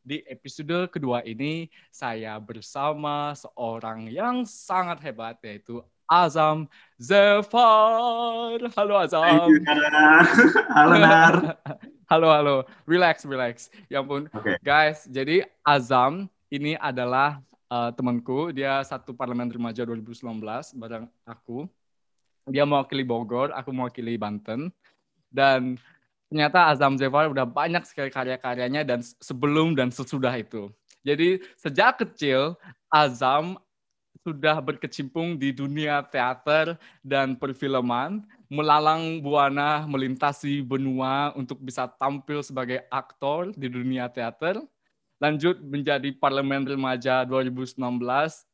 di episode kedua ini saya bersama seorang yang sangat hebat yaitu Azam Zefar. Halo Azam. Halo Nar. halo halo. Relax relax. Ya ampun. Okay. Guys, jadi Azam ini adalah uh, temanku. Dia satu parlemen remaja 2019 bareng aku. Dia mewakili Bogor, aku mewakili Banten. Dan ternyata Azam Zefar udah banyak sekali karya-karyanya dan sebelum dan sesudah itu. Jadi sejak kecil Azam sudah berkecimpung di dunia teater dan perfilman, melalang buana melintasi benua untuk bisa tampil sebagai aktor di dunia teater. Lanjut menjadi parlemen remaja 2019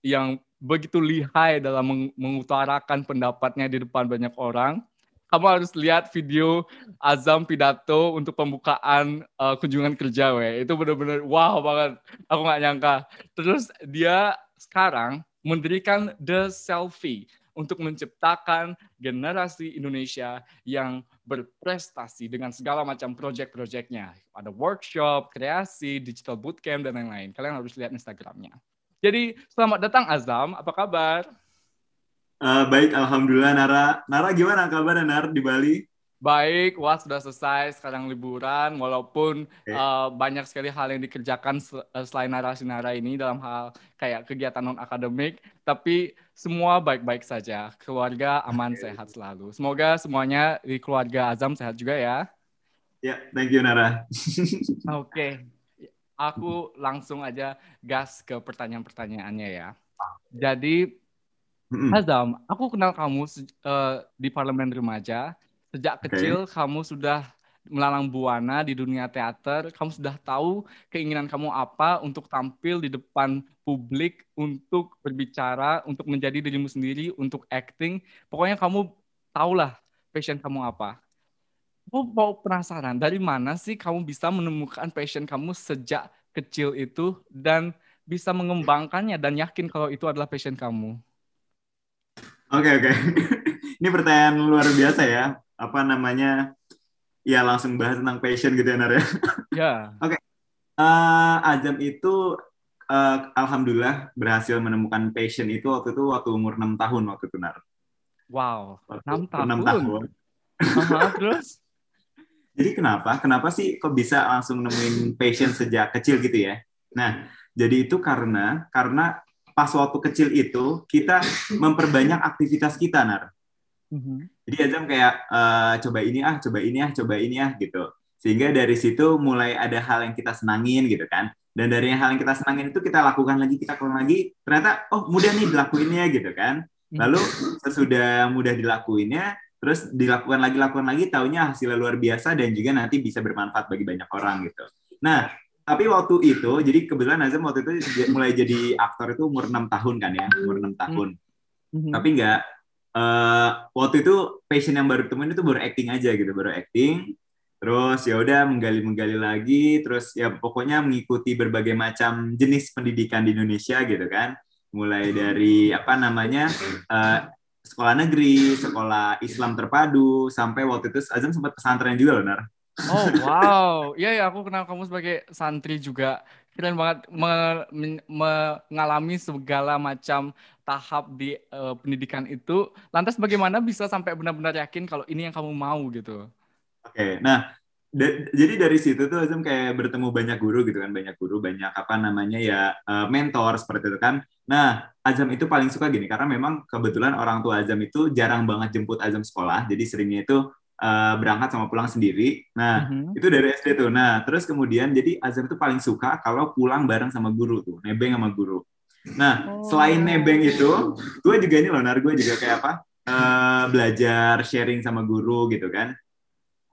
yang begitu lihai dalam mengutarakan pendapatnya di depan banyak orang kamu harus lihat video Azam pidato untuk pembukaan uh, kunjungan kerja, we. Itu benar-benar wow banget. Aku nggak nyangka. Terus dia sekarang mendirikan The Selfie untuk menciptakan generasi Indonesia yang berprestasi dengan segala macam proyek-proyeknya. Ada workshop, kreasi, digital bootcamp, dan lain-lain. Kalian harus lihat Instagramnya. Jadi, selamat datang Azam. Apa kabar? Uh, baik, alhamdulillah Nara. Nara gimana kabarnya Nar di Bali? Baik, wah sudah selesai sekarang liburan walaupun okay. uh, eh, banyak sekali hal yang dikerjakan eh, selain narasi Nara ini dalam hal kayak kegiatan non akademik, tapi semua baik-baik saja. Keluarga aman okay. sehat selalu. Semoga semuanya di keluarga Azam sehat juga ya. Ya, yeah, thank you Nara. Oke. okay. Aku langsung aja gas ke pertanyaan-pertanyaannya ya. Jadi Mm-hmm. Azam, aku kenal kamu uh, di parlemen remaja. Sejak okay. kecil kamu sudah melalang buana di dunia teater. Kamu sudah tahu keinginan kamu apa untuk tampil di depan publik, untuk berbicara, untuk menjadi dirimu sendiri, untuk acting. Pokoknya kamu tahulah passion kamu apa. Aku mau penasaran, dari mana sih kamu bisa menemukan passion kamu sejak kecil itu dan bisa mengembangkannya dan yakin kalau itu adalah passion kamu? Oke oke. Ini pertanyaan luar biasa ya. Apa namanya? Ya langsung bahas tentang passion gitu ya Nar ya. Ya. oke. Okay. Uh, eh, Azam itu uh, alhamdulillah berhasil menemukan passion itu waktu itu waktu umur 6 tahun waktu itu Nar. Wow. Waktu 6 tahun. 6 tahun. Uh-huh, terus? Jadi kenapa? Kenapa sih kok bisa langsung nemuin passion sejak kecil gitu ya? Nah, jadi itu karena karena pas waktu kecil itu kita memperbanyak aktivitas kita nar. Mm-hmm. jadi Azam kayak uh, coba ini ah coba ini ah coba ini ah gitu. Sehingga dari situ mulai ada hal yang kita senangin gitu kan. Dan dari hal yang kita senangin itu kita lakukan lagi kita lakukan lagi. Ternyata oh mudah nih dilakuinnya gitu kan. Mhm. lalu sesudah mudah dilakuinnya terus dilakukan lagi lakukan lagi taunya hasilnya luar biasa dan juga nanti bisa bermanfaat bagi banyak orang gitu. Nah tapi waktu itu jadi kebetulan Nazam waktu itu mulai jadi aktor itu umur enam tahun kan ya umur enam tahun. Mm-hmm. tapi enggak uh, eh, waktu itu passion yang baru temuin itu baru acting aja gitu baru acting. Terus ya udah menggali menggali lagi terus ya pokoknya mengikuti berbagai macam jenis pendidikan di Indonesia gitu kan. Mulai dari apa namanya uh, sekolah negeri sekolah Islam terpadu sampai waktu itu Azam sempat pesantren juga loh Nar Oh wow, iya ya aku kenal kamu sebagai santri juga. Keren banget me, me, mengalami segala macam tahap di uh, pendidikan itu. Lantas bagaimana bisa sampai benar-benar yakin kalau ini yang kamu mau gitu? Oke, nah da jadi dari situ tuh Azam kayak bertemu banyak guru gitu kan, banyak guru, banyak apa namanya ya uh, mentor seperti itu kan. Nah, Azam itu paling suka gini karena memang kebetulan orang tua Azam itu jarang banget jemput Azam sekolah, jadi seringnya itu uh, berangkat sama pulang sendiri. Nah, mm-hmm. itu dari SD tuh. Nah, terus kemudian jadi Azam tuh paling suka kalau pulang bareng sama guru tuh, nebeng sama guru. Nah, oh. selain nebeng itu, gue juga ini loh, Nar, gue juga kayak apa? Uh, belajar sharing sama guru gitu kan.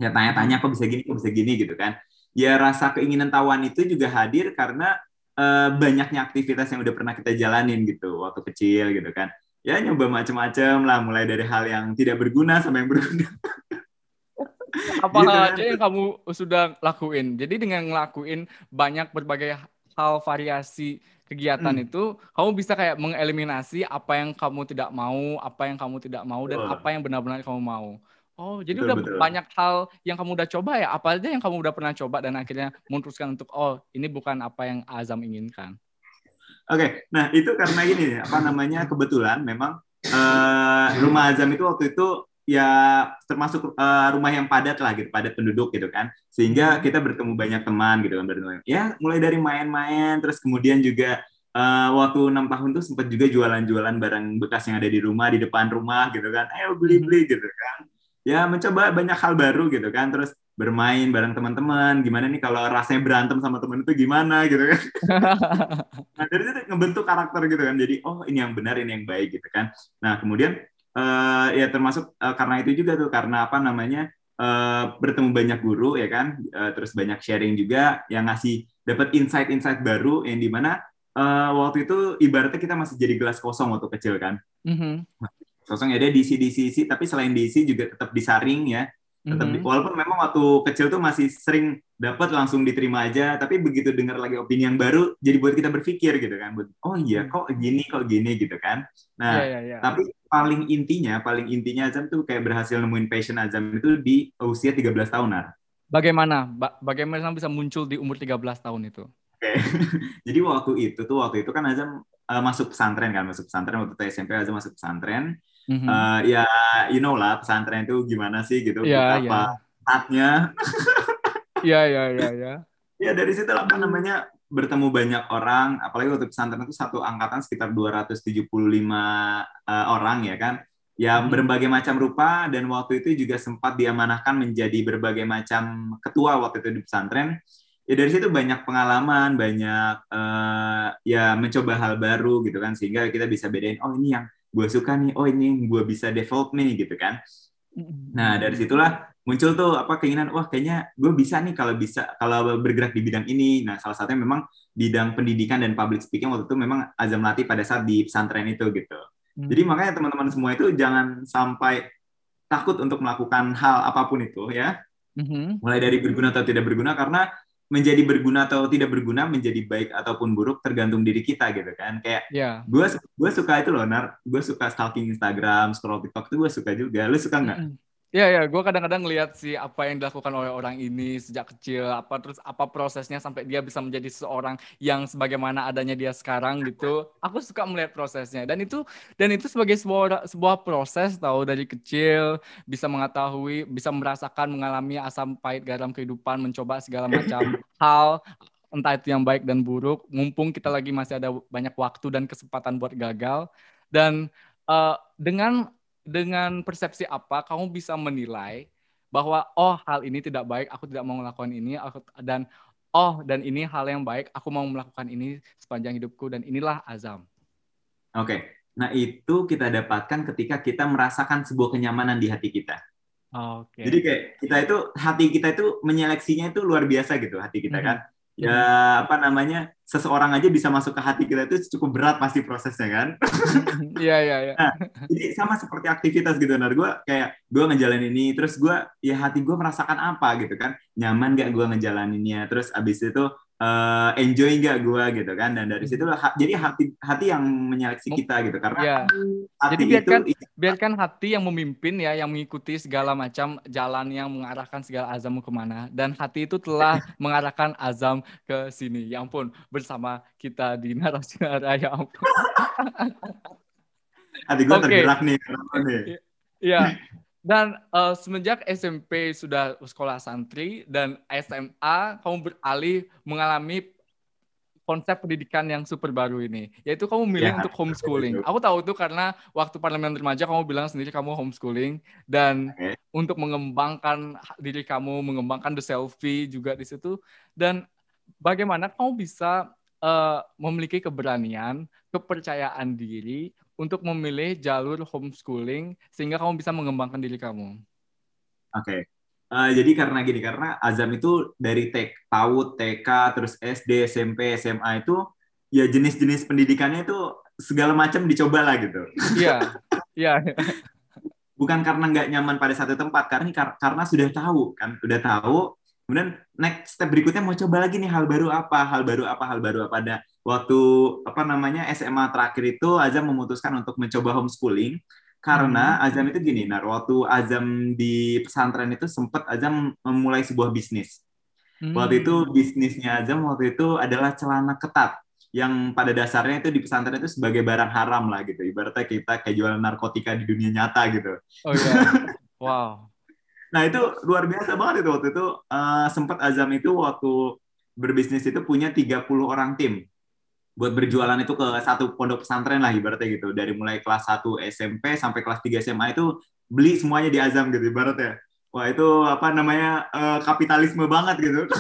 Ya tanya-tanya kok bisa gini, kok bisa gini gitu kan. Ya rasa keinginan tawan itu juga hadir karena uh, banyaknya aktivitas yang udah pernah kita jalanin gitu waktu kecil gitu kan. ya nyoba macam-macam lah, mulai dari hal yang tidak berguna sampai yang berguna. Apa gitu, aja kan? yang kamu sudah lakuin? Jadi dengan ngelakuin banyak berbagai hal variasi kegiatan hmm. itu, kamu bisa kayak mengeliminasi apa yang kamu tidak mau, apa yang kamu tidak mau, dan oh. apa yang benar-benar kamu mau. Oh, jadi betul, udah betul. banyak hal yang kamu udah coba ya? Apa aja yang kamu udah pernah coba dan akhirnya memutuskan untuk oh ini bukan apa yang Azam inginkan? Oke, okay. nah itu karena ini apa namanya kebetulan memang uh, rumah Azam itu waktu itu ya termasuk uh, rumah yang padat lah gitu, padat penduduk gitu kan. Sehingga hmm. kita bertemu banyak teman gitu kan Ya, mulai dari main-main terus kemudian juga uh, waktu enam tahun tuh sempat juga jualan-jualan barang bekas yang ada di rumah di depan rumah gitu kan. Ayo beli-beli hmm. gitu kan. Ya mencoba banyak hal baru gitu kan. Terus bermain bareng teman-teman gimana nih kalau rasanya berantem sama teman itu gimana gitu kan nah dari situ ngebentuk karakter gitu kan jadi oh ini yang benar ini yang baik gitu kan nah kemudian uh, ya termasuk uh, karena itu juga tuh karena apa namanya uh, bertemu banyak guru ya kan uh, terus banyak sharing juga yang ngasih dapat insight-insight baru yang di mana uh, waktu itu ibaratnya kita masih jadi gelas kosong waktu kecil kan mm-hmm. kosong ya dia diisi diisi tapi selain diisi juga tetap disaring ya tetap mm -hmm. walaupun memang waktu kecil tuh masih sering dapat langsung diterima aja tapi begitu dengar lagi opini yang baru jadi buat kita berpikir gitu kan oh iya mm. kok gini kok gini gitu kan nah yeah, yeah, yeah. tapi paling intinya paling intinya Azam tuh kayak berhasil nemuin passion Azam itu di usia 13 tahunan bagaimana ba bagaimana bisa muncul di umur 13 tahun itu oke okay. jadi waktu itu tuh waktu itu kan Azam uh, masuk pesantren kan masuk pesantren waktu itu SMP Azam masuk pesantren Mm-hmm. Uh, ya, you know lah pesantren itu gimana sih gitu, yeah, apa yeah. tatnya. Iya, iya, iya, iya. Ya dari situ apa namanya bertemu banyak orang, apalagi waktu pesantren itu satu angkatan sekitar 275 uh, eh, orang ya kan, yang hmm. berbagai macam rupa dan waktu itu juga sempat diamanahkan menjadi berbagai macam ketua waktu itu di pesantren. Ya dari situ banyak pengalaman, banyak uh, ya mencoba hal baru gitu kan, sehingga kita bisa bedain, oh ini yang gue suka nih oh ini gue bisa develop nih gitu kan nah dari situlah muncul tuh apa keinginan wah kayaknya gue bisa nih kalau bisa kalau bergerak di bidang ini nah salah satunya memang bidang pendidikan dan public speaking waktu itu memang azam latih pada saat di pesantren itu gitu hmm. jadi makanya teman-teman semua itu jangan sampai takut untuk melakukan hal apa pun itu ya hmm. mulai dari berguna atau tidak berguna karena menjadi berguna atau tidak berguna, menjadi baik ataupun buruk tergantung diri kita gitu kan. Kayak yeah. gue gue suka itu loh, Nar. Gue suka stalking Instagram, scroll TikTok itu gue suka juga. Lu suka nggak? Mm -hmm. Iya ya, gue kadang-kadang ngeliat sih apa yang dilakukan oleh orang ini sejak kecil, apa terus apa prosesnya sampai dia bisa menjadi seorang yang sebagaimana adanya dia sekarang gitu. Aku suka melihat prosesnya dan itu dan itu sebagai sebuah sebuah proses tahu dari kecil bisa mengetahui, bisa merasakan, mengalami asam pahit garam kehidupan, mencoba segala macam hal entah itu yang baik dan buruk. Mumpung kita lagi masih ada banyak waktu dan kesempatan buat gagal dan uh, dengan dengan persepsi apa kamu bisa menilai bahwa oh hal ini tidak baik, aku tidak mau melakukan ini, aku, dan oh dan ini hal yang baik, aku mau melakukan ini sepanjang hidupku dan inilah azam. Oke, okay. nah itu kita dapatkan ketika kita merasakan sebuah kenyamanan di hati kita. Oke. Okay. Jadi kayak kita itu hati kita itu menyeleksinya itu luar biasa gitu hati kita hmm. kan ya apa namanya seseorang aja bisa masuk ke hati kita itu cukup berat pasti prosesnya kan? Iya iya iya. Nah, jadi sama seperti aktivitas gitu nah gue kayak gue ngejalanin ini terus gue ya hati gue merasakan apa gitu kan? Nyaman gak gue ngejalaninnya? Terus abis itu uh, enjoy nggak gue gitu kan? Dan dari situ ha, jadi hati hati yang menyeleksi kita gitu. Karena ya. hati jadi biarkan itu, biarkan hati yang memimpin ya yang mengikuti segala macam jalan yang mengarahkan segala azammu ke mana. Dan hati itu telah mengarahkan azam ke sini. Ya ampun bersama kita di narasi ya ampun. Hati gue okay. tergerak nih. Iya, dan uh, semenjak SMP sudah sekolah santri dan SMA kamu beralih mengalami konsep pendidikan yang super baru ini, yaitu kamu milih ya, untuk homeschooling. Aku tahu itu karena waktu parlemen remaja kamu bilang sendiri kamu homeschooling dan okay. untuk mengembangkan diri kamu, mengembangkan the selfie juga di situ. Dan bagaimana kamu bisa uh, memiliki keberanian, kepercayaan diri untuk memilih jalur homeschooling sehingga kamu bisa mengembangkan diri kamu? Oke. Okay. Uh, eh, jadi karena gini, karena Azam itu dari TK, PAUD, TK, terus SD, SMP, SMA itu ya jenis-jenis pendidikannya itu segala macam dicoba lah gitu. Iya, iya. Bukan karena nggak nyaman pada satu tempat, karena karena sudah tahu kan, sudah tahu. Kemudian next step berikutnya mau coba lagi nih hal baru apa, hal baru apa, hal baru apa. Ada waktu apa namanya SMA terakhir itu Azam memutuskan untuk mencoba homeschooling karena hmm. Azam itu gini, nah waktu Azam di pesantren itu sempat Azam memulai sebuah bisnis. Hmm. Waktu itu bisnisnya Azam waktu itu adalah celana ketat yang pada dasarnya itu di pesantren itu sebagai barang haram lah gitu. Ibaratnya kita kayak jual narkotika di dunia nyata gitu. Oh iya. wow. nah itu luar biasa banget itu waktu itu uh, sempat Azam itu waktu berbisnis itu punya 30 orang tim buat berjualan itu ke satu pondok pesantren lah ibaratnya gitu. Dari mulai kelas 1 SMP sampai kelas 3 SMA itu beli semuanya di Azam gitu ibaratnya. Wah itu apa namanya uh, kapitalisme banget gitu.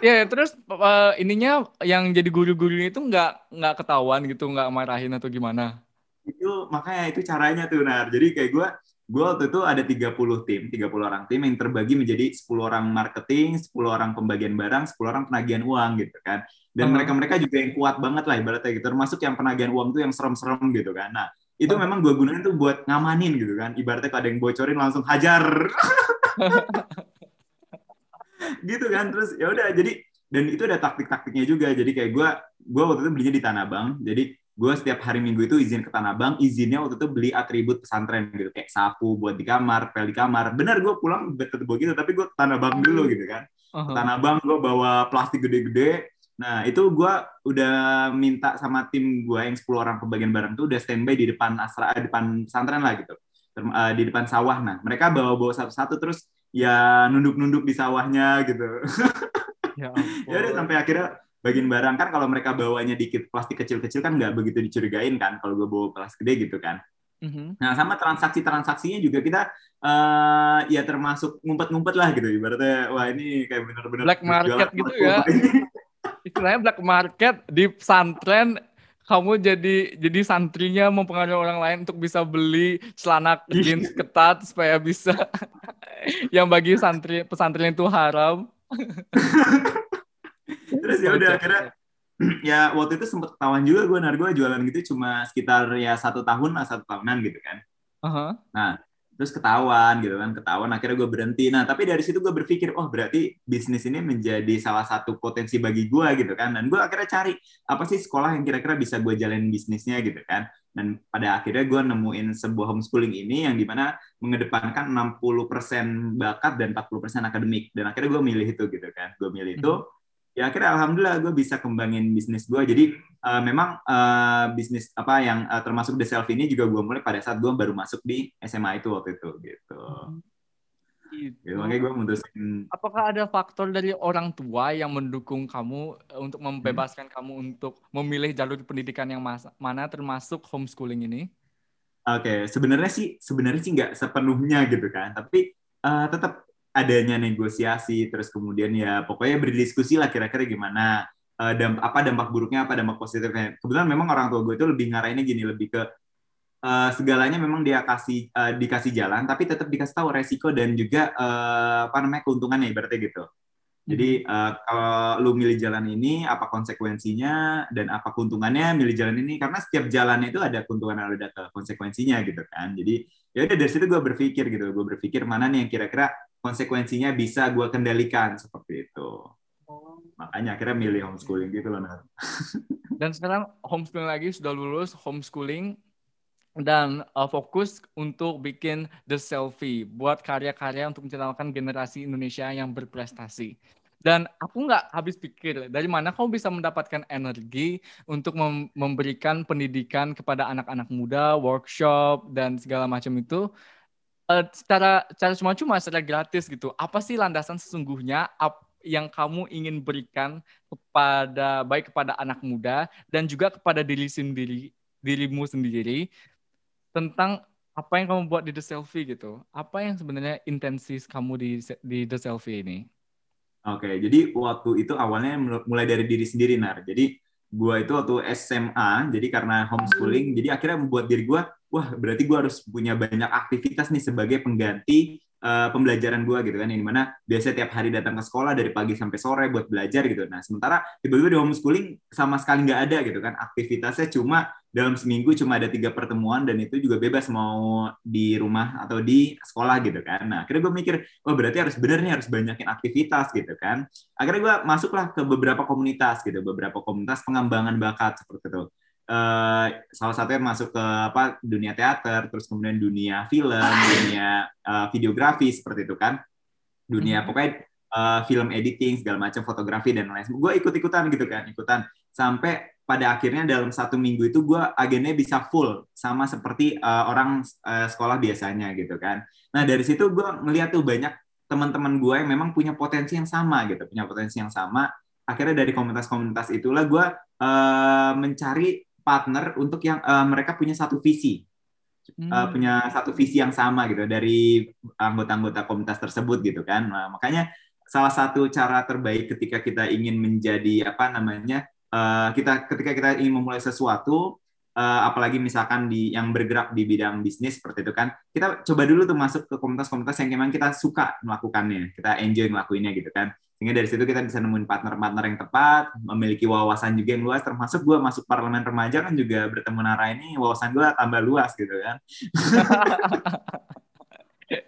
Ya yeah, terus uh, ininya yang jadi guru-gurunya itu nggak nggak ketahuan gitu nggak marahin atau gimana? Itu makanya itu caranya tuh Nar. Jadi kayak gue gue waktu itu ada 30 tim 30 orang tim yang terbagi menjadi 10 orang marketing 10 orang pembagian barang 10 orang penagihan uang gitu kan. Dan mereka-mereka juga yang kuat banget lah ibaratnya gitu termasuk yang penagihan uang tuh yang serem-serem gitu kan. Nah itu memang gue gunain tuh buat ngamanin gitu kan. Ibaratnya kalau ada yang bocorin langsung hajar. Gitu kan terus ya udah jadi dan itu ada taktik-taktiknya juga. Jadi kayak gue gue waktu itu belinya di Tanah Abang. Jadi gue setiap hari minggu itu izin ke Tanah Abang izinnya waktu itu beli atribut pesantren gitu kayak sapu buat di kamar pel di kamar benar gue pulang tetep begitu tapi gue ke Tanah Abang dulu gitu kan uh-huh. Tanah Abang gue bawa plastik gede-gede Nah, itu gue udah minta sama tim gue yang 10 orang pembagian barang tuh udah standby di depan asra, di depan pesantren lah gitu. Uh, di depan sawah. Nah, mereka bawa-bawa satu-satu terus ya nunduk-nunduk di sawahnya gitu. Ya, ya udah sampai akhirnya bagian barang kan kalau mereka bawanya dikit plastik kecil-kecil kan nggak begitu dicurigain kan kalau gue bawa plastik gede gitu kan. Mm-hmm. Nah sama transaksi-transaksinya juga kita uh, ya termasuk ngumpet-ngumpet lah gitu ibaratnya wah ini kayak bener-bener black market gitu ya. istilahnya black market di pesantren kamu jadi jadi santrinya mempengaruhi orang lain untuk bisa beli celana jeans ketat supaya bisa yang bagi santri pesantren itu haram. Terus ya udah akhirnya ya waktu itu sempet ketahuan juga gue nar. Gue jualan gitu cuma sekitar ya satu tahun lah satu tahunan gitu kan. Uh -huh. Nah terus ketahuan gitu kan ketahuan akhirnya gue berhenti. Nah tapi dari situ gue berpikir oh berarti bisnis ini menjadi salah satu potensi bagi gue gitu kan. Dan gue akhirnya cari apa sih sekolah yang kira-kira bisa gue jalanin bisnisnya? gitu kan. Dan pada akhirnya gue nemuin sebuah homeschooling ini yang di mana mengedepankan 60% bakat dan 40% akademik. Dan akhirnya gue milih itu gitu kan. Gue milih itu hmm ya akhirnya alhamdulillah gue bisa kembangin bisnis gue jadi uh, memang uh, bisnis apa yang uh, termasuk the self ini juga gue mulai pada saat gue baru masuk di SMA itu waktu itu gitu. Gitu. gitu. Makanya gue mutusin. Apakah ada faktor dari orang tua yang mendukung kamu untuk membebaskan hmm. kamu untuk memilih jalur pendidikan yang mas mana termasuk homeschooling ini? Oke, okay. sebenarnya sih sebenarnya sih nggak sepenuhnya gitu kan, tapi uh, tetap adanya negosiasi terus kemudian ya pokoknya berdiskusi lah kira-kira gimana uh, damp apa dampak buruknya apa dampak positifnya. Kebetulan memang orang tua gue itu lebih ngarahinnya gini lebih ke uh, segalanya memang dia kasih uh, dikasih jalan tapi tetap dikasih tahu resiko dan juga uh, apa namanya keuntungannya ibaratnya gitu. Jadi uh, kalau lu milih jalan ini apa konsekuensinya dan apa keuntungannya milih jalan ini? Karena setiap jalan itu ada keuntungan dan ada konsekuensinya gitu kan. Jadi ya udah dari situ gue berpikir gitu gue berpikir mana nih yang kira-kira konsekuensinya bisa gue kendalikan seperti itu. Oh. Makanya akhirnya milih homeschooling gitu loh. dan sekarang homeschooling lagi sudah lulus homeschooling dan uh, fokus untuk bikin the selfie buat karya-karya untuk menciptakan generasi Indonesia yang berprestasi. Dan aku nggak habis pikir dari mana kamu bisa mendapatkan energi untuk mem memberikan pendidikan kepada anak-anak muda, workshop dan segala macam itu uh, secara secara cuma-cuma secara gratis gitu. Apa sih landasan sesungguhnya ap, yang kamu ingin berikan kepada baik kepada anak muda dan juga kepada diri sendiri dirimu sendiri tentang apa yang kamu buat di The Selfie gitu. Apa yang sebenarnya intensi kamu di di The Selfie ini? Oke, jadi waktu itu awalnya mulai dari diri sendiri, Nar. Jadi gue itu waktu SMA, jadi karena homeschooling, jadi akhirnya membuat diri gue wah berarti gue harus punya banyak aktivitas nih sebagai pengganti uh, pembelajaran gue gitu kan yang di mana biasanya tiap hari datang ke sekolah dari pagi sampai sore buat belajar gitu nah sementara tiba-tiba di homeschooling sama sekali nggak ada gitu kan aktivitasnya cuma dalam seminggu cuma ada tiga pertemuan dan itu juga bebas mau di rumah atau di sekolah gitu kan. Nah akhirnya gue mikir, oh berarti harus bener nih harus banyakin aktivitas gitu kan. Akhirnya gue masuklah ke beberapa komunitas gitu, beberapa komunitas pengembangan bakat seperti itu. Uh, salah satunya masuk ke apa dunia teater, terus kemudian dunia film, dunia uh, videografi seperti itu kan, dunia hmm. pokoknya uh, film editing segala macam fotografi dan lain-lain. Gue ikut-ikutan gitu kan, ikutan sampai pada akhirnya dalam satu minggu itu gue agennya bisa full sama seperti uh, orang uh, sekolah biasanya gitu kan. Nah dari situ gue ngeliat tuh banyak teman-teman gue yang memang punya potensi yang sama gitu, punya potensi yang sama. Akhirnya dari komunitas-komunitas itulah gue uh, mencari partner untuk yang uh, mereka punya satu visi, hmm. uh, punya satu visi yang sama gitu dari anggota-anggota komunitas tersebut gitu kan. Nah, makanya salah satu cara terbaik ketika kita ingin menjadi apa namanya uh, kita ketika kita ingin memulai sesuatu uh, apalagi misalkan di yang bergerak di bidang bisnis seperti itu kan kita coba dulu tuh masuk ke komunitas-komunitas yang memang kita suka melakukannya kita enjoy ngelakuinnya gitu kan sehingga dari situ kita bisa nemuin partner-partner yang tepat memiliki wawasan juga yang luas termasuk gue masuk parlemen remaja kan juga bertemu Nara ini wawasan gue tambah luas gitu kan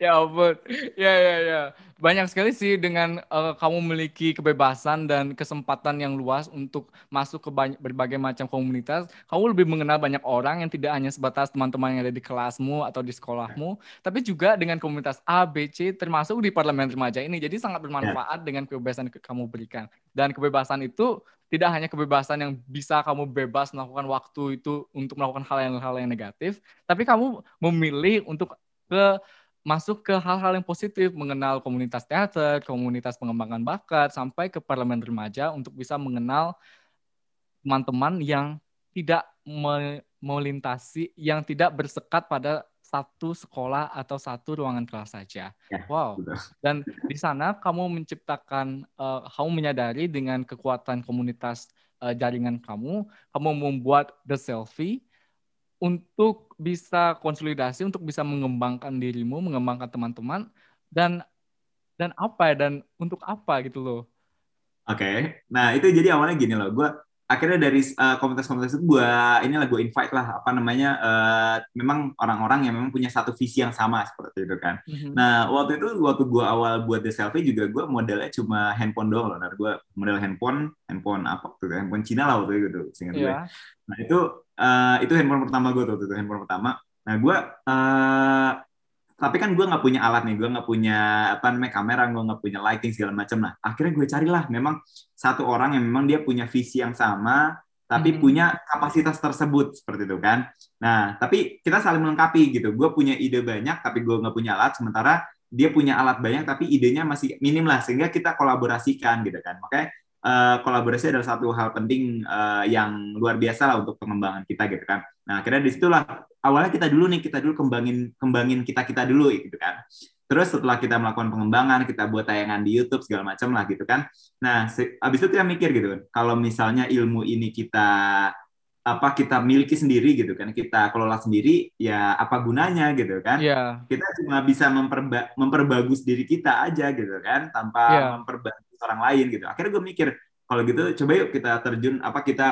ya ampun. Ya ya ya. Banyak sekali sih dengan uh, kamu memiliki kebebasan dan kesempatan yang luas untuk masuk ke banyak, berbagai macam komunitas. Kamu lebih mengenal banyak orang yang tidak hanya sebatas teman-teman yang ada di kelasmu atau di sekolahmu, tapi juga dengan komunitas A, B, C termasuk di parlemen remaja ini. Jadi sangat bermanfaat ya. dengan kebebasan yang kamu berikan. Dan kebebasan itu tidak hanya kebebasan yang bisa kamu bebas melakukan waktu itu untuk melakukan hal yang hal yang negatif, tapi kamu memilih untuk ke masuk ke hal-hal yang positif, mengenal komunitas teater, komunitas pengembangan bakat, sampai ke parlemen remaja untuk bisa mengenal teman-teman yang tidak melintasi, yang tidak bersekat pada satu sekolah atau satu ruangan kelas saja. Ya, wow. Dan di sana kamu menciptakan, uh, kamu menyadari dengan kekuatan komunitas uh, jaringan kamu, kamu membuat the selfie untuk bisa konsolidasi, untuk bisa mengembangkan dirimu, mengembangkan teman-teman, dan dan apa ya, dan untuk apa gitu loh. Oke, okay. nah itu jadi awalnya gini loh, gue akhirnya dari uh, komunitas-komunitas itu gue inilah gue invite lah apa namanya uh, memang orang-orang yang memang punya satu visi yang sama seperti itu kan. Mm-hmm. Nah waktu itu waktu gue awal buat the selfie juga gue modelnya cuma handphone doang loh. Nah gue model handphone handphone apa tuh handphone Cina lah waktu itu gitu singkat yeah. gue. Nah itu uh, itu handphone pertama gue tuh itu handphone pertama. Nah gue uh, tapi kan gue nggak punya alat nih, gue nggak punya apa namanya kamera, gue nggak punya lighting segala macam. Nah, akhirnya gue carilah memang satu orang yang memang dia punya visi yang sama, tapi hmm. punya kapasitas tersebut seperti itu kan. Nah, tapi kita saling melengkapi gitu. Gue punya ide banyak, tapi gue nggak punya alat. Sementara dia punya alat banyak, tapi idenya masih minim lah, sehingga kita kolaborasikan gitu kan. Makanya uh, kolaborasi adalah satu hal penting uh, yang luar biasa lah untuk pengembangan kita gitu kan. Nah akhirnya di situlah awalnya kita dulu nih kita dulu kembangin kembangin kita kita dulu gitu kan. Terus setelah kita melakukan pengembangan, kita buat tayangan di YouTube segala macam lah gitu kan. Nah, habis itu kita mikir gitu kan, kalau misalnya ilmu ini kita apa kita miliki sendiri gitu kan, kita kelola sendiri, ya apa gunanya gitu kan? Yeah. Kita cuma bisa memperba memperbagus diri kita aja gitu kan, tanpa yeah. memperbagus orang lain gitu. Akhirnya gue mikir kalau gitu coba yuk kita terjun apa kita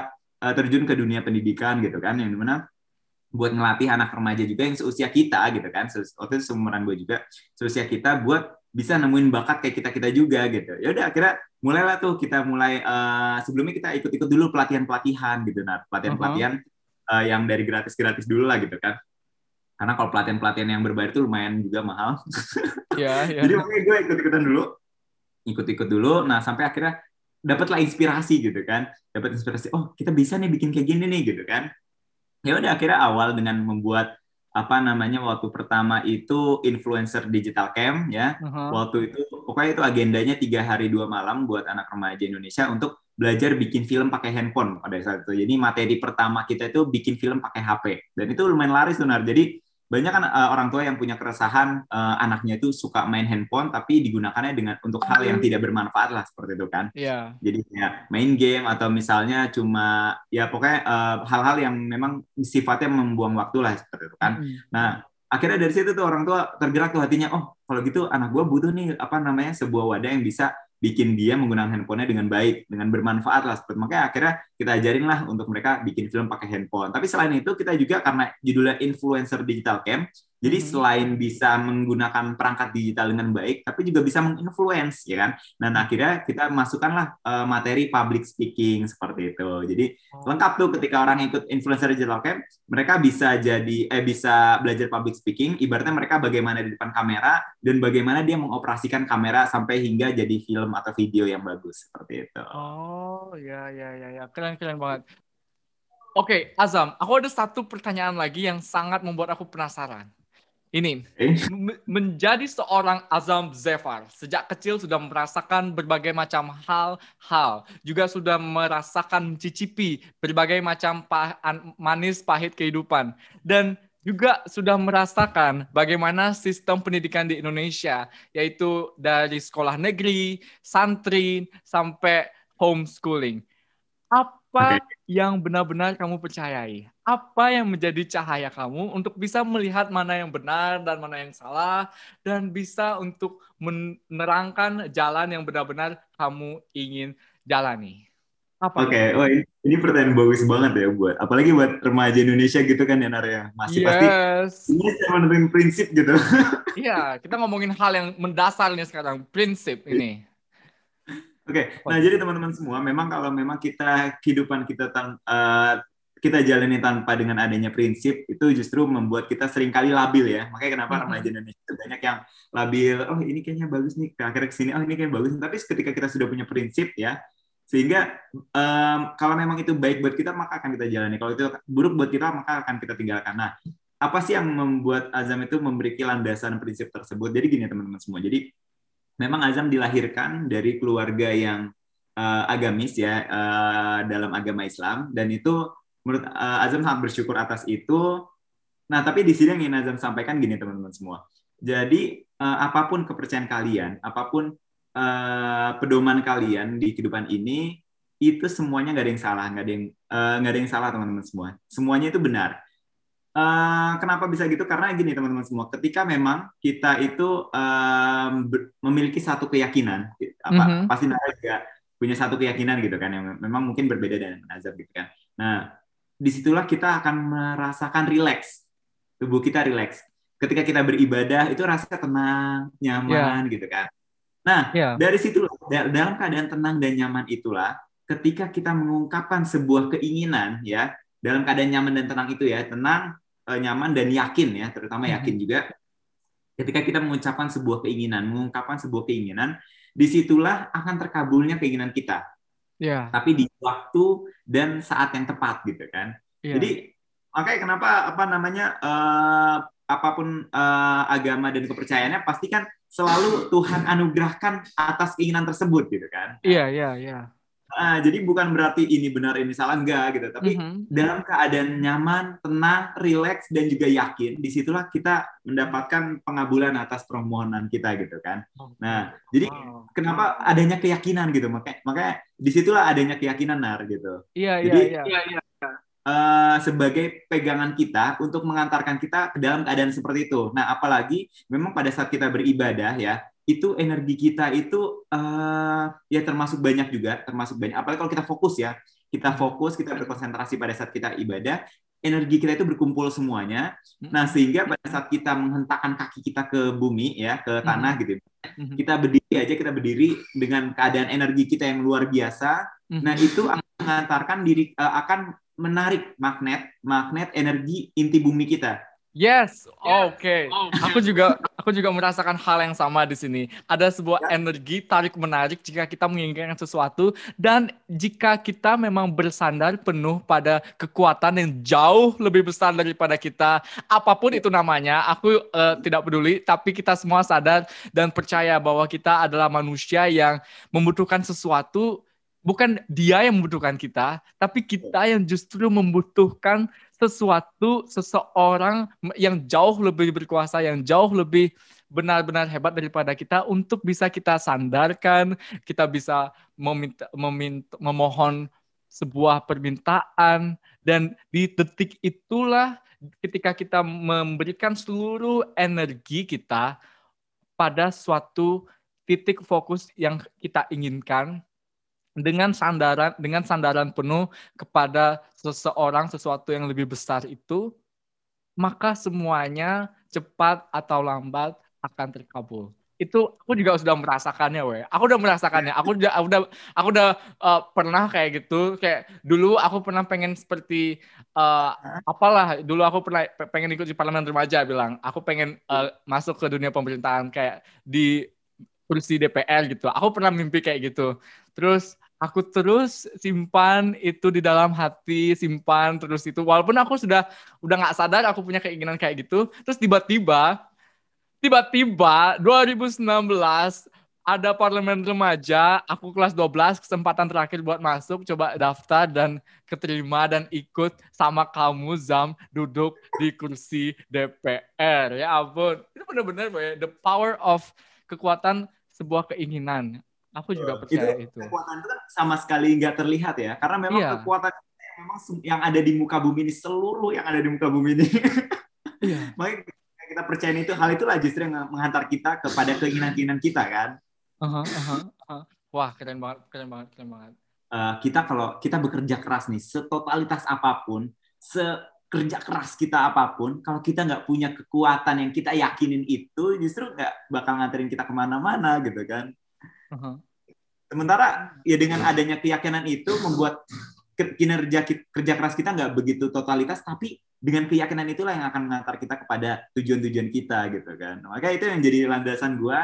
uh, terjun ke dunia pendidikan gitu kan yang di mana buat ngelatih anak remaja juga yang seusia kita gitu kan. Waktu itu seumuran gue juga seusia kita buat bisa nemuin bakat kayak kita kita juga gitu. Ya udah akhirnya mulailah tuh kita mulai uh, sebelumnya kita ikut-ikut dulu pelatihan pelatihan gitu. Nah pelatihan pelatihan uh -huh. uh, yang dari gratis gratis dulu lah gitu kan. Karena kalau pelatihan pelatihan yang berbayar itu lumayan juga mahal. Yeah, yeah. jadi makanya gue ikut ikutan dulu ikut-ikut dulu. Nah sampai akhirnya dapatlah inspirasi gitu kan. Dapat inspirasi oh kita bisa nih bikin kayak gini nih gitu kan ya udah akhirnya awal dengan membuat apa namanya waktu pertama itu influencer digital camp ya. Uh-huh. waktu itu pokoknya itu agendanya tiga hari dua malam buat anak remaja Indonesia untuk belajar bikin film pakai handphone pada saat itu. Jadi materi pertama kita itu bikin film pakai HP dan itu lumayan laris benar jadi banyak kan uh, orang tua yang punya keresahan uh, anaknya itu suka main handphone tapi digunakannya dengan untuk hal yang tidak bermanfaat lah seperti itu kan. Iya. Jadi ya main game atau misalnya cuma ya pokoknya uh, hal-hal yang memang sifatnya membuang waktu lah seperti itu kan. Mm. Nah akhirnya dari situ tuh orang tua tergerak tuh hatinya oh kalau gitu anak gue butuh nih apa namanya sebuah wadah yang bisa bikin dia menggunakan handphonenya dengan baik, dengan bermanfaat lah. Seperti makanya akhirnya kita ajarin lah untuk mereka bikin film pakai handphone. Tapi selain itu kita juga karena judulnya influencer digital camp, jadi hmm. selain bisa menggunakan perangkat digital dengan baik, tapi juga bisa menginfluence, ya kan? Dan akhirnya kita masukkanlah uh, materi public speaking seperti itu. Jadi oh. lengkap tuh ketika orang ikut influencer digital camp, mereka bisa jadi eh bisa belajar public speaking. Ibaratnya mereka bagaimana di depan kamera dan bagaimana dia mengoperasikan kamera sampai hingga jadi film atau video yang bagus seperti itu. Oh ya ya ya ya keren keren banget. Oke, okay, Azam, aku ada satu pertanyaan lagi yang sangat membuat aku penasaran. Ini menjadi seorang Azam Zefar. Sejak kecil sudah merasakan berbagai macam hal-hal, juga sudah merasakan mencicipi berbagai macam pah manis pahit kehidupan. Dan juga sudah merasakan bagaimana sistem pendidikan di Indonesia yaitu dari sekolah negeri, santri sampai homeschooling. Apa okay. yang benar-benar kamu percayai? apa yang menjadi cahaya kamu untuk bisa melihat mana yang benar dan mana yang salah dan bisa untuk menerangkan jalan yang benar-benar kamu ingin jalani. Apa? Oke, okay. ini, ini pertanyaan bagus banget ya buat apalagi buat remaja Indonesia gitu kan ya Narya. Masih yes. pasti ini saya prinsip gitu. Iya, kita ngomongin hal yang mendasar nih sekarang, prinsip ini. Oke, okay. nah jadi teman-teman semua, memang kalau memang kita kehidupan kita uh, kita jalani tanpa dengan adanya prinsip itu justru membuat kita sering kali labil ya. Makanya kenapa mm-hmm. remaja Indonesia banyak yang labil oh ini kayaknya bagus nih akhirnya ke sini oh ini kayaknya bagus. Tapi ketika kita sudah punya prinsip ya sehingga um, kalau memang itu baik buat kita maka akan kita jalani. Kalau itu buruk buat kita maka akan kita tinggalkan. Nah apa sih yang membuat Azam itu memberi landasan prinsip tersebut? Jadi gini teman-teman semua. Jadi memang Azam dilahirkan dari keluarga yang uh, agamis ya uh, dalam agama Islam dan itu menurut uh, Azam sangat bersyukur atas itu. Nah, tapi di sini yang ingin Azam sampaikan gini teman-teman semua. Jadi uh, apa pun kepercayaan kalian, apa pun uh, pedoman kalian di kehidupan ini, itu semuanya nggak ada yang salah, nggak ada yang nggak ada yang salah teman-teman semua. Semuanya itu benar. Uh, kenapa bisa gitu? Karena gini teman-teman semua, ketika memang kita itu um, memiliki satu keyakinan, apa mm -hmm. pasti juga punya satu keyakinan gitu kan, yang memang mungkin berbeda dengan Azam gitu kan. Nah, di situlah kita akan merasakan rileks tubuh kita rileks ketika kita beribadah itu rasa tenang nyaman yeah. gitu kan nah yeah. dari situ dalam keadaan tenang dan nyaman itulah ketika kita mengungkapkan sebuah keinginan ya dalam keadaan nyaman dan tenang itu ya tenang eh, nyaman dan yakin ya terutama mm-hmm. yakin juga ketika kita mengucapkan sebuah keinginan mengungkapkan sebuah keinginan di situlah akan terkabulnya keinginan kita Yeah. Tapi di waktu dan saat yang tepat gitu kan. Yeah. Jadi makanya kenapa apa namanya uh, apa pun uh, agama dan kepercayaannya pasti kan selalu Tuhan anugerahkan atas keinginan tersebut gitu kan. Iya, yeah, iya, yeah, iya. Yeah. Nah, jadi bukan berarti ini benar ini salah enggak gitu, tapi mm -hmm. dalam keadaan nyaman, tenang, rileks dan juga yakin, di situlah kita mendapatkan pengabulan atas permohonan kita gitu kan. Oh, nah, jadi kenapa adanya keyakinan gitu, makanya makanya di situlah adanya keyakinan nar gitu. Iya jadi, iya iya. iya. Uh, sebagai pegangan kita untuk mengantarkan kita ke dalam keadaan seperti itu. Nah, apalagi memang pada saat kita beribadah ya, itu energi kita itu uh, ya termasuk banyak juga, termasuk banyak. Apalagi kalau kita fokus ya, kita fokus, kita berkonsentrasi pada saat kita ibadah, energi kita itu berkumpul semuanya. Hmm. Nah, sehingga pada saat kita menghentakkan kaki kita ke bumi ya, ke tanah hmm. gitu. Hmm. Kita berdiri aja, kita berdiri dengan keadaan energi kita yang luar biasa. Nah, itu akan mengantarkan diri uh, akan menarik magnet, magnet energi inti bumi kita Yes, oke. Okay. Okay. Aku juga aku juga merasakan hal yang sama di sini. Ada sebuah ya. energi tarik menarik jika kita menginginkan sesuatu dan jika kita memang bersandar penuh pada kekuatan yang jauh lebih besar daripada kita, apa pun itu namanya, aku uh, tidak peduli. Tapi kita semua sadar dan percaya bahwa kita adalah manusia yang membutuhkan sesuatu. Bukan dia yang membutuhkan kita, tapi kita yang justru membutuhkan sesuatu seseorang yang jauh lebih berkuasa, yang jauh lebih benar-benar hebat daripada kita untuk bisa kita sandarkan, kita bisa meminta, meminta memohon sebuah permintaan. Dan di detik itulah ketika kita memberikan seluruh energi kita pada suatu titik fokus yang kita inginkan dengan sandaran dengan sandaran penuh kepada seseorang sesuatu yang lebih besar itu maka semuanya cepat atau lambat akan terkabul. Itu aku juga sudah merasakannya weh. Aku udah merasakannya. Aku udah aku udah aku udah uh, pernah kayak gitu. Kayak dulu aku pernah pengen seperti uh, apalah dulu aku pernah pengen ikut di parlemen remaja bilang. Aku pengen uh, masuk ke dunia pemerintahan kayak di kursi DPR gitu. Aku pernah mimpi kayak gitu. Terus aku terus simpan itu di dalam hati simpan terus itu walaupun aku sudah udah nggak sadar aku punya keinginan kayak gitu terus tiba-tiba tiba-tiba 2019 ada parlemen remaja, aku kelas 12, kesempatan terakhir buat masuk, coba daftar dan keterima dan ikut sama kamu Zam duduk di kursi DPR. Ya ampun, itu benar-benar ya, the power of kekuatan sebuah keinginan. Aku juga percaya itu. itu. Kekuatan itu kan sama sekali nggak terlihat ya, karena memang iya. kekuatan yang memang yang ada di muka bumi ini seluruh yang ada di muka bumi ini. Iya. Makanya kita percaya itu hal itulah justru yang menghantar kita kepada keinginan-keinginan kita kan. Uh-huh, uh-huh, uh. Wah keren banget, keren banget, keren banget. Uh, kita kalau kita bekerja keras nih, setotalitas apa pun, sekerja keras kita apa pun, kalau kita nggak punya kekuatan yang kita yakinin itu, justru nggak bakal nganterin kita ke mana-mana gitu kan. Uh-huh. Sementara ya dengan adanya keyakinan itu membuat kinerja kerja keras kita nggak begitu totalitas, tapi dengan keyakinan itulah yang akan mengantar kita kepada tujuan-tujuan kita gitu kan. Maka itu yang jadi landasan gue.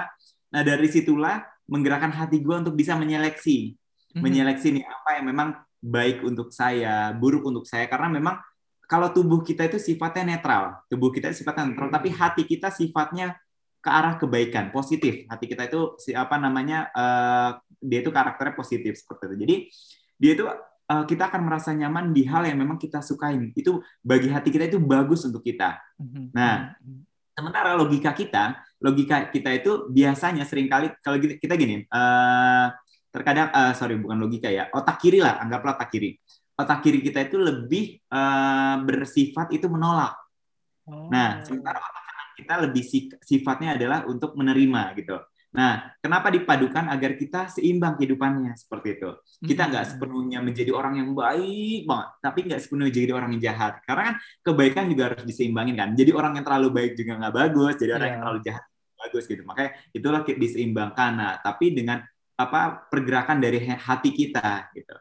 Nah dari situlah menggerakkan hati gue untuk bisa menyeleksi, mm-hmm. menyeleksi nih apa yang memang baik untuk saya, buruk untuk saya. Karena memang kalau tubuh kita itu sifatnya netral, tubuh kita sifatnya netral, tapi hati kita sifatnya ke arah kebaikan, positif. Hati kita itu apa namanya, uh, dia itu karakternya positif seperti itu. Jadi dia itu uh, kita akan merasa nyaman di hal yang memang kita sukain. Itu bagi hati kita itu bagus untuk kita. Mm-hmm. Nah, mm-hmm. sementara logika kita, logika kita itu biasanya sering kali kalau kita gini, uh, terkadang uh, sorry bukan logika ya, otak kiri lah, anggaplah otak kiri. Otak kiri kita itu lebih uh, bersifat itu menolak. Oh. Nah, sementara otak kita lebih sifatnya adalah untuk menerima gitu. Nah, kenapa dipadukan agar kita seimbang kehidupannya seperti itu? Kita nggak hmm. sepenuhnya menjadi orang yang baik banget, tapi nggak sepenuhnya jadi orang yang jahat. Karena kan kebaikan juga harus diseimbangin kan. Jadi orang yang terlalu baik juga nggak bagus, jadi orang yeah. yang iya. terlalu jahat bagus gitu. Makanya itulah diseimbangkan. Nah, tapi dengan apa pergerakan dari hati kita gitu.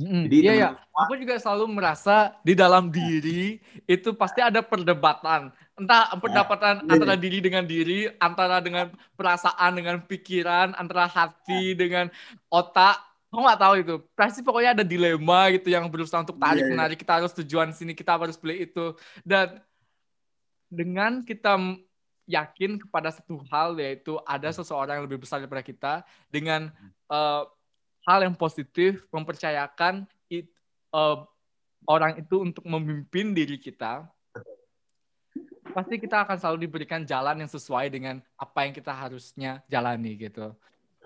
Mm, Jadi iya, iya. Aku juga selalu merasa di dalam diri itu pasti ada perdebatan. Entah perdebatan ya. antara diri dengan diri, antara dengan perasaan, dengan pikiran, antara hati dengan otak. Aku nggak tahu itu. Pasti pokoknya ada dilema gitu yang berusaha untuk tarik yeah. menarik. Kita harus tujuan sini, kita harus beli itu. Dan dengan kita yakin kepada satu hal yaitu ada seseorang yang lebih besar daripada kita dengan uh, hal yang positif, mempercayakan it, uh, orang itu untuk memimpin diri kita, pasti kita akan selalu diberikan jalan yang sesuai dengan apa yang kita harusnya jalani gitu.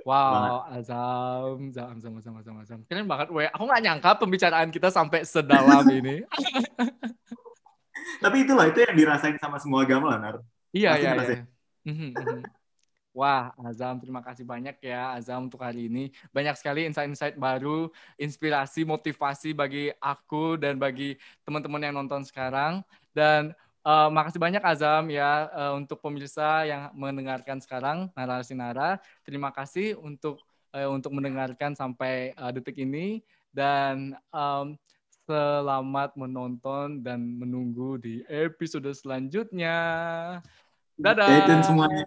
Wow, Azam, Azam, Azam, Azam, Azam, Azam. Keren banget, weh. Aku nggak nyangka pembicaraan kita sampai sedalam ini. Tapi itulah, itu yang dirasain sama semua agama, Nar. Iya, iya, iya. Mhm, mhm. Wah, Azam, terima kasih banyak ya Azam untuk hari ini. Banyak sekali insight-insight baru, inspirasi, motivasi bagi aku dan bagi teman-teman yang nonton sekarang. Dan uh, makasih banyak Azam ya uh, untuk pemirsa yang mendengarkan sekarang narasi Nara. Terima kasih untuk uh, untuk mendengarkan sampai uh, detik ini dan um, selamat menonton dan menunggu di episode selanjutnya. Dadah. Stay tune semuanya.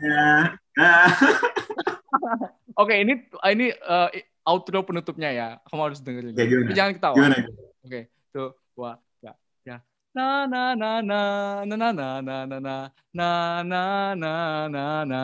Oke, ini ini uh, outro penutupnya ya. Kamu harus dengerin. Ya, gimana? Jangan ketawa. Gimana? Oke, tuh, wah, ya, ya. Na na na na na na na na na na na na na na